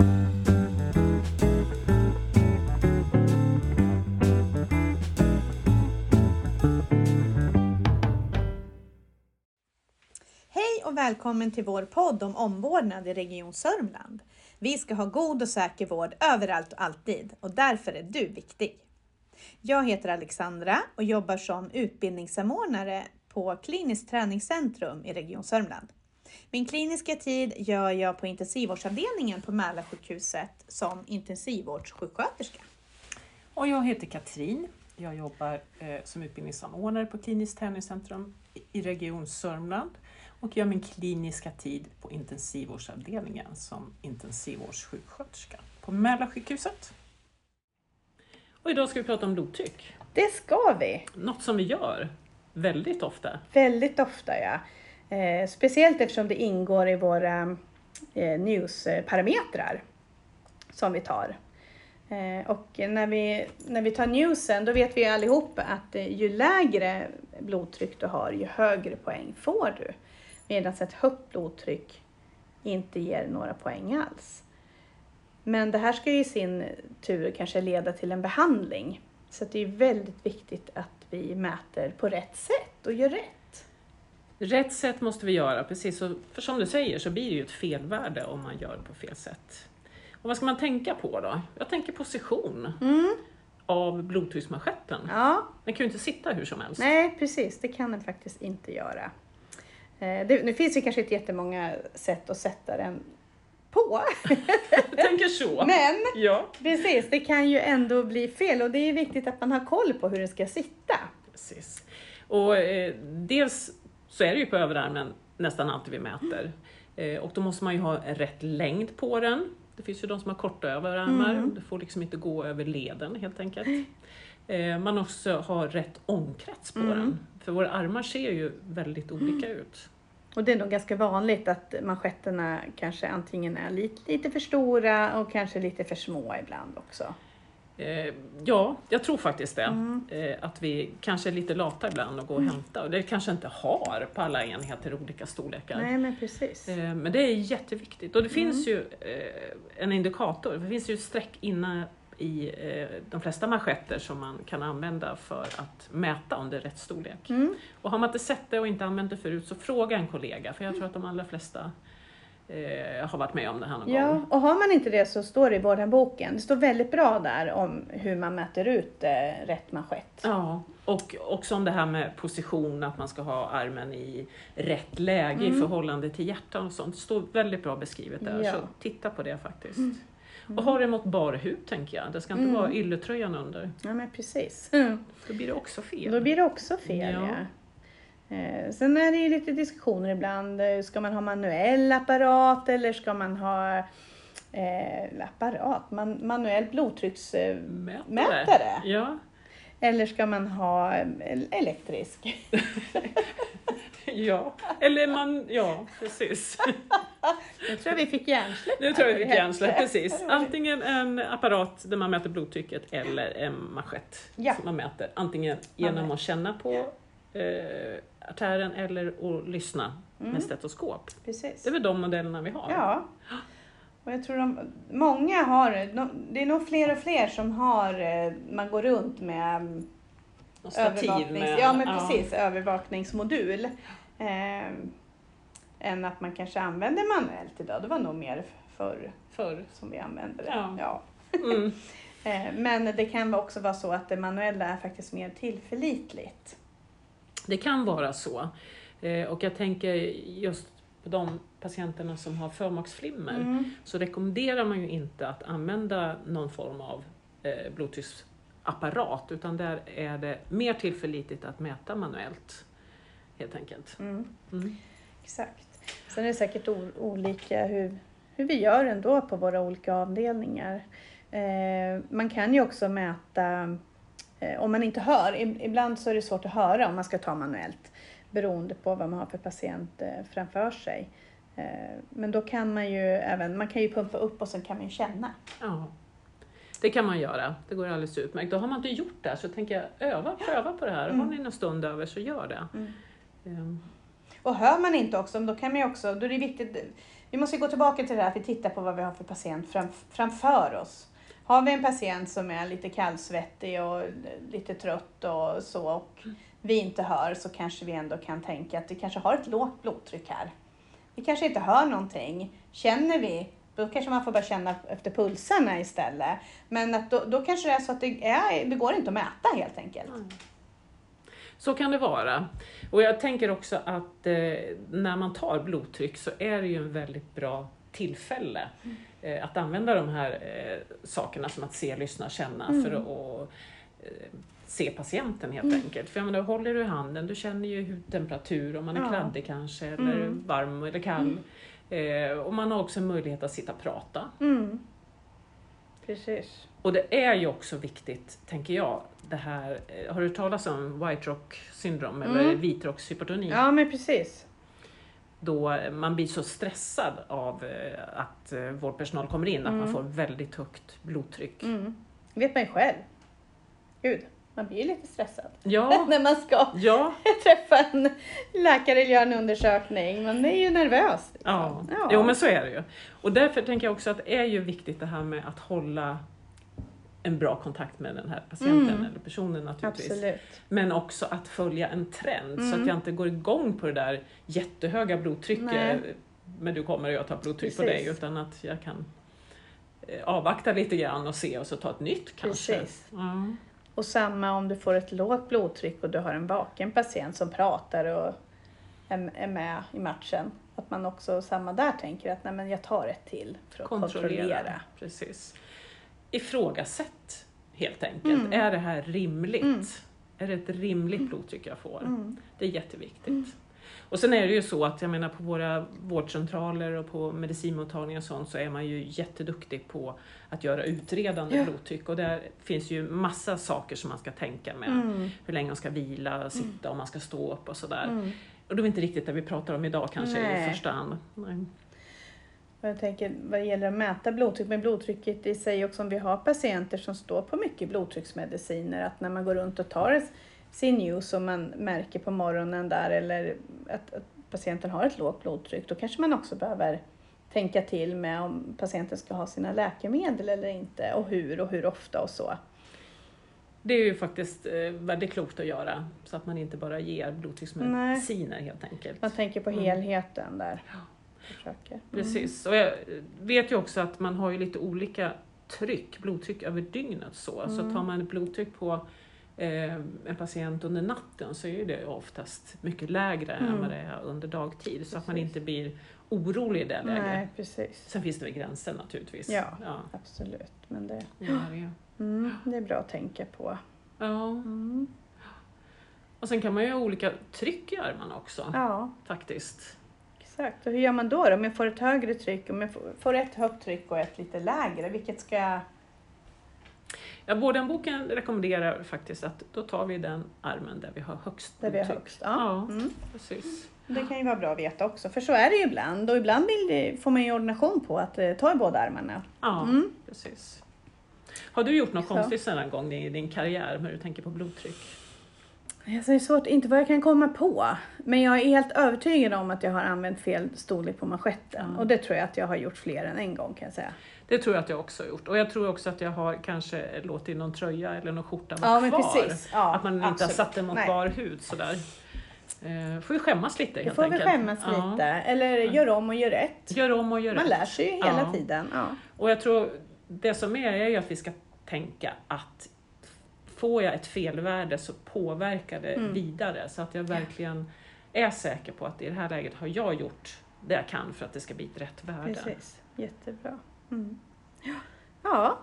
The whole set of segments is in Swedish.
Hej och välkommen till vår podd om omvårdnad i Region Sörmland. Vi ska ha god och säker vård överallt och alltid och därför är du viktig. Jag heter Alexandra och jobbar som utbildningssamordnare på Kliniskt träningscentrum i Region Sörmland. Min kliniska tid gör jag på intensivvårdsavdelningen på Mälarsjukhuset som intensivvårdssjuksköterska. Och jag heter Katrin. Jag jobbar eh, som utbildningssamordnare på Kliniskt träningscentrum i- i Region Sörmland och gör min kliniska tid på intensivvårdsavdelningen som intensivvårdssjuksköterska på Mälarsjukhuset. Och idag ska vi prata om blodtryck. Det ska vi! Något som vi gör väldigt ofta. Väldigt ofta ja. Eh, speciellt eftersom det ingår i våra eh, newsparametrar som vi tar. Eh, och när vi, när vi tar newsen då vet vi allihop att eh, ju lägre blodtryck du har ju högre poäng får du. Medan ett högt blodtryck inte ger några poäng alls. Men det här ska ju i sin tur kanske leda till en behandling. Så att det är väldigt viktigt att vi mäter på rätt sätt och gör rätt. Rätt sätt måste vi göra, precis. Så, för som du säger så blir det ju ett felvärde om man gör på fel sätt. Och vad ska man tänka på då? Jag tänker position av blodtrycksmanschetten. Ja, Den kan ju inte sitta hur som helst. nej precis, det kan den faktiskt inte göra. Eh, Det, nu finns det kanske inte jättemånga sätt att sätta den på. Jag tänker så. Men Ja, precis, det kan ju ändå bli fel och det är viktigt att man har koll på hur den ska sitta. precis. Och eh, dels så är det ju på överarmen nästan alltid vi mäter. Eh, och då måste man ju ha rätt längd på den. Det finns ju de som har korta överarmar. Mm. Det får liksom inte gå över leden helt enkelt. Eh, man också har rätt omkrets på Mm. den. För våra armar ser ju väldigt olika ut. Och det är nog ganska vanligt att manschetterna kanske antingen är lite, lite för stora och kanske lite för små ibland också. Eh, ja, jag tror faktiskt det. Mm. Eh, att vi kanske är lite lata ibland och går och hämtar. Och det kanske inte har på alla enheter olika storlekar. Nej men precis. Eh, Men det är jätteviktigt. Och det finns Mm. ju eh, en indikator. Det finns ju streck inne i eh, de flesta manschetter som man kan använda för att mäta om det är rätt storlek. Mm. Och har man inte sett det och inte använt det förut så fråga en kollega. För jag tror att de allra flesta eh, har varit med om det här någon Ja, gång. och har man inte det så står det i vårdhandboken. Det står väldigt bra där om hur man mäter ut eh, rätt manschett. Ja, och också om det här med position, att man ska ha armen i rätt läge i Mm. förhållande till hjärtan och sånt. Det står väldigt bra beskrivet där, Ja. så titta på det faktiskt. Och ha det mot bar hud tänker jag, det ska inte Mm. vara ylletröjan under. Ja men precis. Då blir det också fel. Då blir det också fel ja. Ja. Eh, sen är det ju lite diskussioner ibland. Eh, Ska man ha manuell apparat eller ska man ha eh, apparat, man, manuell blodtrycksmätare? Mätare. Ja, Eller ska man ha eh, elektrisk? ja. Eller man, ja precis. Nu tror jag vi fick hjärnsläpp. Nu tror jag vi fick hjärnsläpp, precis. Antingen en apparat där man mäter blodtrycket eller en manschett Ja. som man mäter. Antingen genom att känna på eh, artären eller att lyssna Mm. med stetoskop. Precis. Det är väl de modellerna vi har. Ja. Och jag tror de, många har, det är nog fler och fler som har, eh, man går runt med stativ övervaknings, med, ja men precis, övervakningsmodul. Eh, än att man kanske använder manuellt idag. Det var nog mer förr Förr. som vi använde det. Ja. Ja. Mm. Eh, men det kan också vara så att det manuella är faktiskt mer tillförlitligt. Det kan vara så. Eh, och jag tänker just på de patienterna som har förmaksflimmer Mm. så rekommenderar man ju inte att använda någon form av eh, blodtrycksapparat utan där är det mer tillförlitligt att mäta manuellt. Helt enkelt. Mm. Mm. Exakt. Sen är det säkert olika hur, hur vi gör ändå på våra olika avdelningar. Eh, man kan ju också mäta om man inte hör. Ib- Ibland så är det svårt att höra om man ska ta manuellt beroende på vad man har för patient eh, framför sig. Eh, men då kan man ju även, man kan ju pumpa upp och sen kan man ju känna. Ja. Det kan man göra, det går alldeles utmärkt. Då har man inte gjort det så tänker jag öva, pröva på det här. Har Mm. ni någon stund över så gör det. Mm. Ehm, Och hör man inte också, då kan man ju också, då är det viktigt, vi måste gå tillbaka till det här att vi tittar på vad vi har för patient fram, framför oss. Har vi en patient som är lite kallsvettig och lite trött och så och vi inte hör så kanske vi ändå kan tänka att vi kanske har ett lågt blodtryck här. Vi kanske inte hör någonting. Känner vi, då kanske man får börja känna efter pulserna istället. Men att då, då kanske det är så att det, är, det går inte att mäta helt enkelt. Mm. Så kan det vara. Och jag tänker också att eh, när man tar blodtryck så är det ju en väldigt bra tillfälle eh, att använda de här eh, sakerna som att se, lyssna, känna mm. för att eh, se patienten helt mm. enkelt. För jag menar, håller du handen, du känner ju hur temperatur, om man är ja. kladdig kanske, eller mm. varm eller kall. Mm. Eh, och man har också möjlighet att sitta och prata. Mm. Precis. Och det är ju också viktigt, tänker jag, det här, eh, har du talat om white rock syndrom eller mm. vitrockshypotoni? Ja, men precis. Då man blir så stressad av eh, att eh, vårdpersonal kommer in, mm. att man mm. får väldigt högt blodtryck. Mm. Vet man ju själv. Gud, man blir ju lite stressad ja. när man ska ja. träffa en läkare eller göra en undersökning. Man är ju nervös. Liksom. Ja. ja, jo men så är det ju. Och därför tänker jag också att det är ju viktigt det här med att hålla en bra kontakt med den här patienten mm. eller personen naturligtvis. Absolut. Men också att följa en trend mm. så att mm. jag inte går igång på det där jättehöga blodtrycket. Nej. Men du kommer och jag tar blodtryck Precis. på dig utan att jag kan eh, avvakta lite grann och se och så ta ett nytt kanske. Precis. Mm. Och samma om du får ett lågt blodtryck och du har en vaken patient som pratar och är med i matchen. Att man också samma där tänker att nej men jag tar ett till för att kontrollera. kontrollera. Precis ifrågasätt helt enkelt. Mm. Är det här rimligt? Mm. Är det ett rimligt blodtryck jag får? Mm. Det är jätteviktigt. Mm. Och sen är det ju så att jag menar på våra vårdcentraler och på medicinmottagningar och sånt så är man ju jätteduktig på att göra utredande ja. blodtryck och där finns ju massa saker som man ska tänka med. Mm. Hur länge man ska vila, sitta, mm. om man ska stå upp och sådär. Mm. Och det är inte riktigt det vi pratar om idag kanske Nej. i första hand. Nej. Jag tänker vad det gäller att mäta blodtryck, men blodtrycket i sig också om vi har patienter som står på mycket blodtrycksmediciner, att när man går runt och tar sin news och man märker på morgonen där eller att, att patienten har ett lågt blodtryck, då kanske man också behöver tänka till med om patienten ska ha sina läkemedel eller inte och hur och hur ofta och så. Det är ju faktiskt eh, väldigt klokt att göra så att man inte bara ger blodtrycksmediciner helt enkelt. Man tänker på mm. helheten där försöker. Mm. Precis, och jag vet ju också att man har ju lite olika tryck, blodtryck över dygnet. Så, mm. så tar man blodtryck på eh, en patient under natten så är det oftast mycket lägre mm. än vad det är under dagtid. Precis. Så att man inte blir orolig i det läget. Nej, precis. Sen finns det väl gränser naturligtvis. Ja, ja. absolut. Men det, ja, det. Mm, det är bra att tänka på. Ja. Mm. Och sen kan man ju ha olika tryck i armarna också. Ja. Faktiskt. Exakt, och hur gör man då, då? Om jag får ett högre tryck, om jag får ett högt tryck och ett lite lägre, vilket ska jag... Ja, Vårdenboken rekommenderar faktiskt att då tar vi den armen där vi har högst Där vi har högst, ja. ja mm. precis. Det kan ju vara bra att veta också, för så är det ju ibland och ibland vill, får man ju ordination på att eh, ta i båda armarna. Ja, mm. precis. Har du gjort något så. konstigt någon gång i din karriär när du tänker på blodtryck? Alltså det är svårt, inte vad jag kan komma på. Men jag är helt övertygad om att jag har använt fel storlek på manschetten. Mm. Och det tror jag att jag har gjort fler än en gång kan jag säga. Det tror jag att jag också har gjort. Och jag tror också att jag har kanske låtit någon tröja eller någon skjorta vara ja, kvar. Ja, att man inte absolut. har satt den mot Nej. bar hud sådär. Eh, får vi skämmas lite helt enkelt. får vi skämmas ja. lite. Eller gör om och gör rätt. Gör om och gör man rätt. Man lär sig ju hela tiden. Och jag tror det som är, är ju att vi ska tänka att får jag ett felvärde så påverkar det mm. vidare så att jag verkligen är säker på att i det här läget har jag gjort det jag kan för att det ska bli ett rätt värde. Precis, jättebra. Mm. Ja.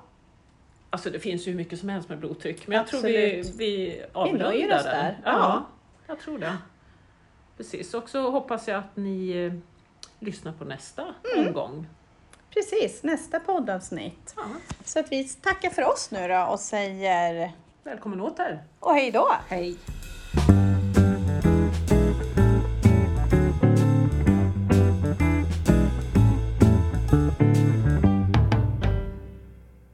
Alltså det finns ju hur mycket som helst med blodtryck men jag tror vi, vi avrundar vi oss där. Ja, ja, jag tror det. Precis, och så hoppas jag att ni eh, lyssnar på nästa mm. omgång. Precis, nästa poddavsnitt. Ja. Så att vi tackar för oss nu då och säger Välkommen åter! Och hej då! Hej!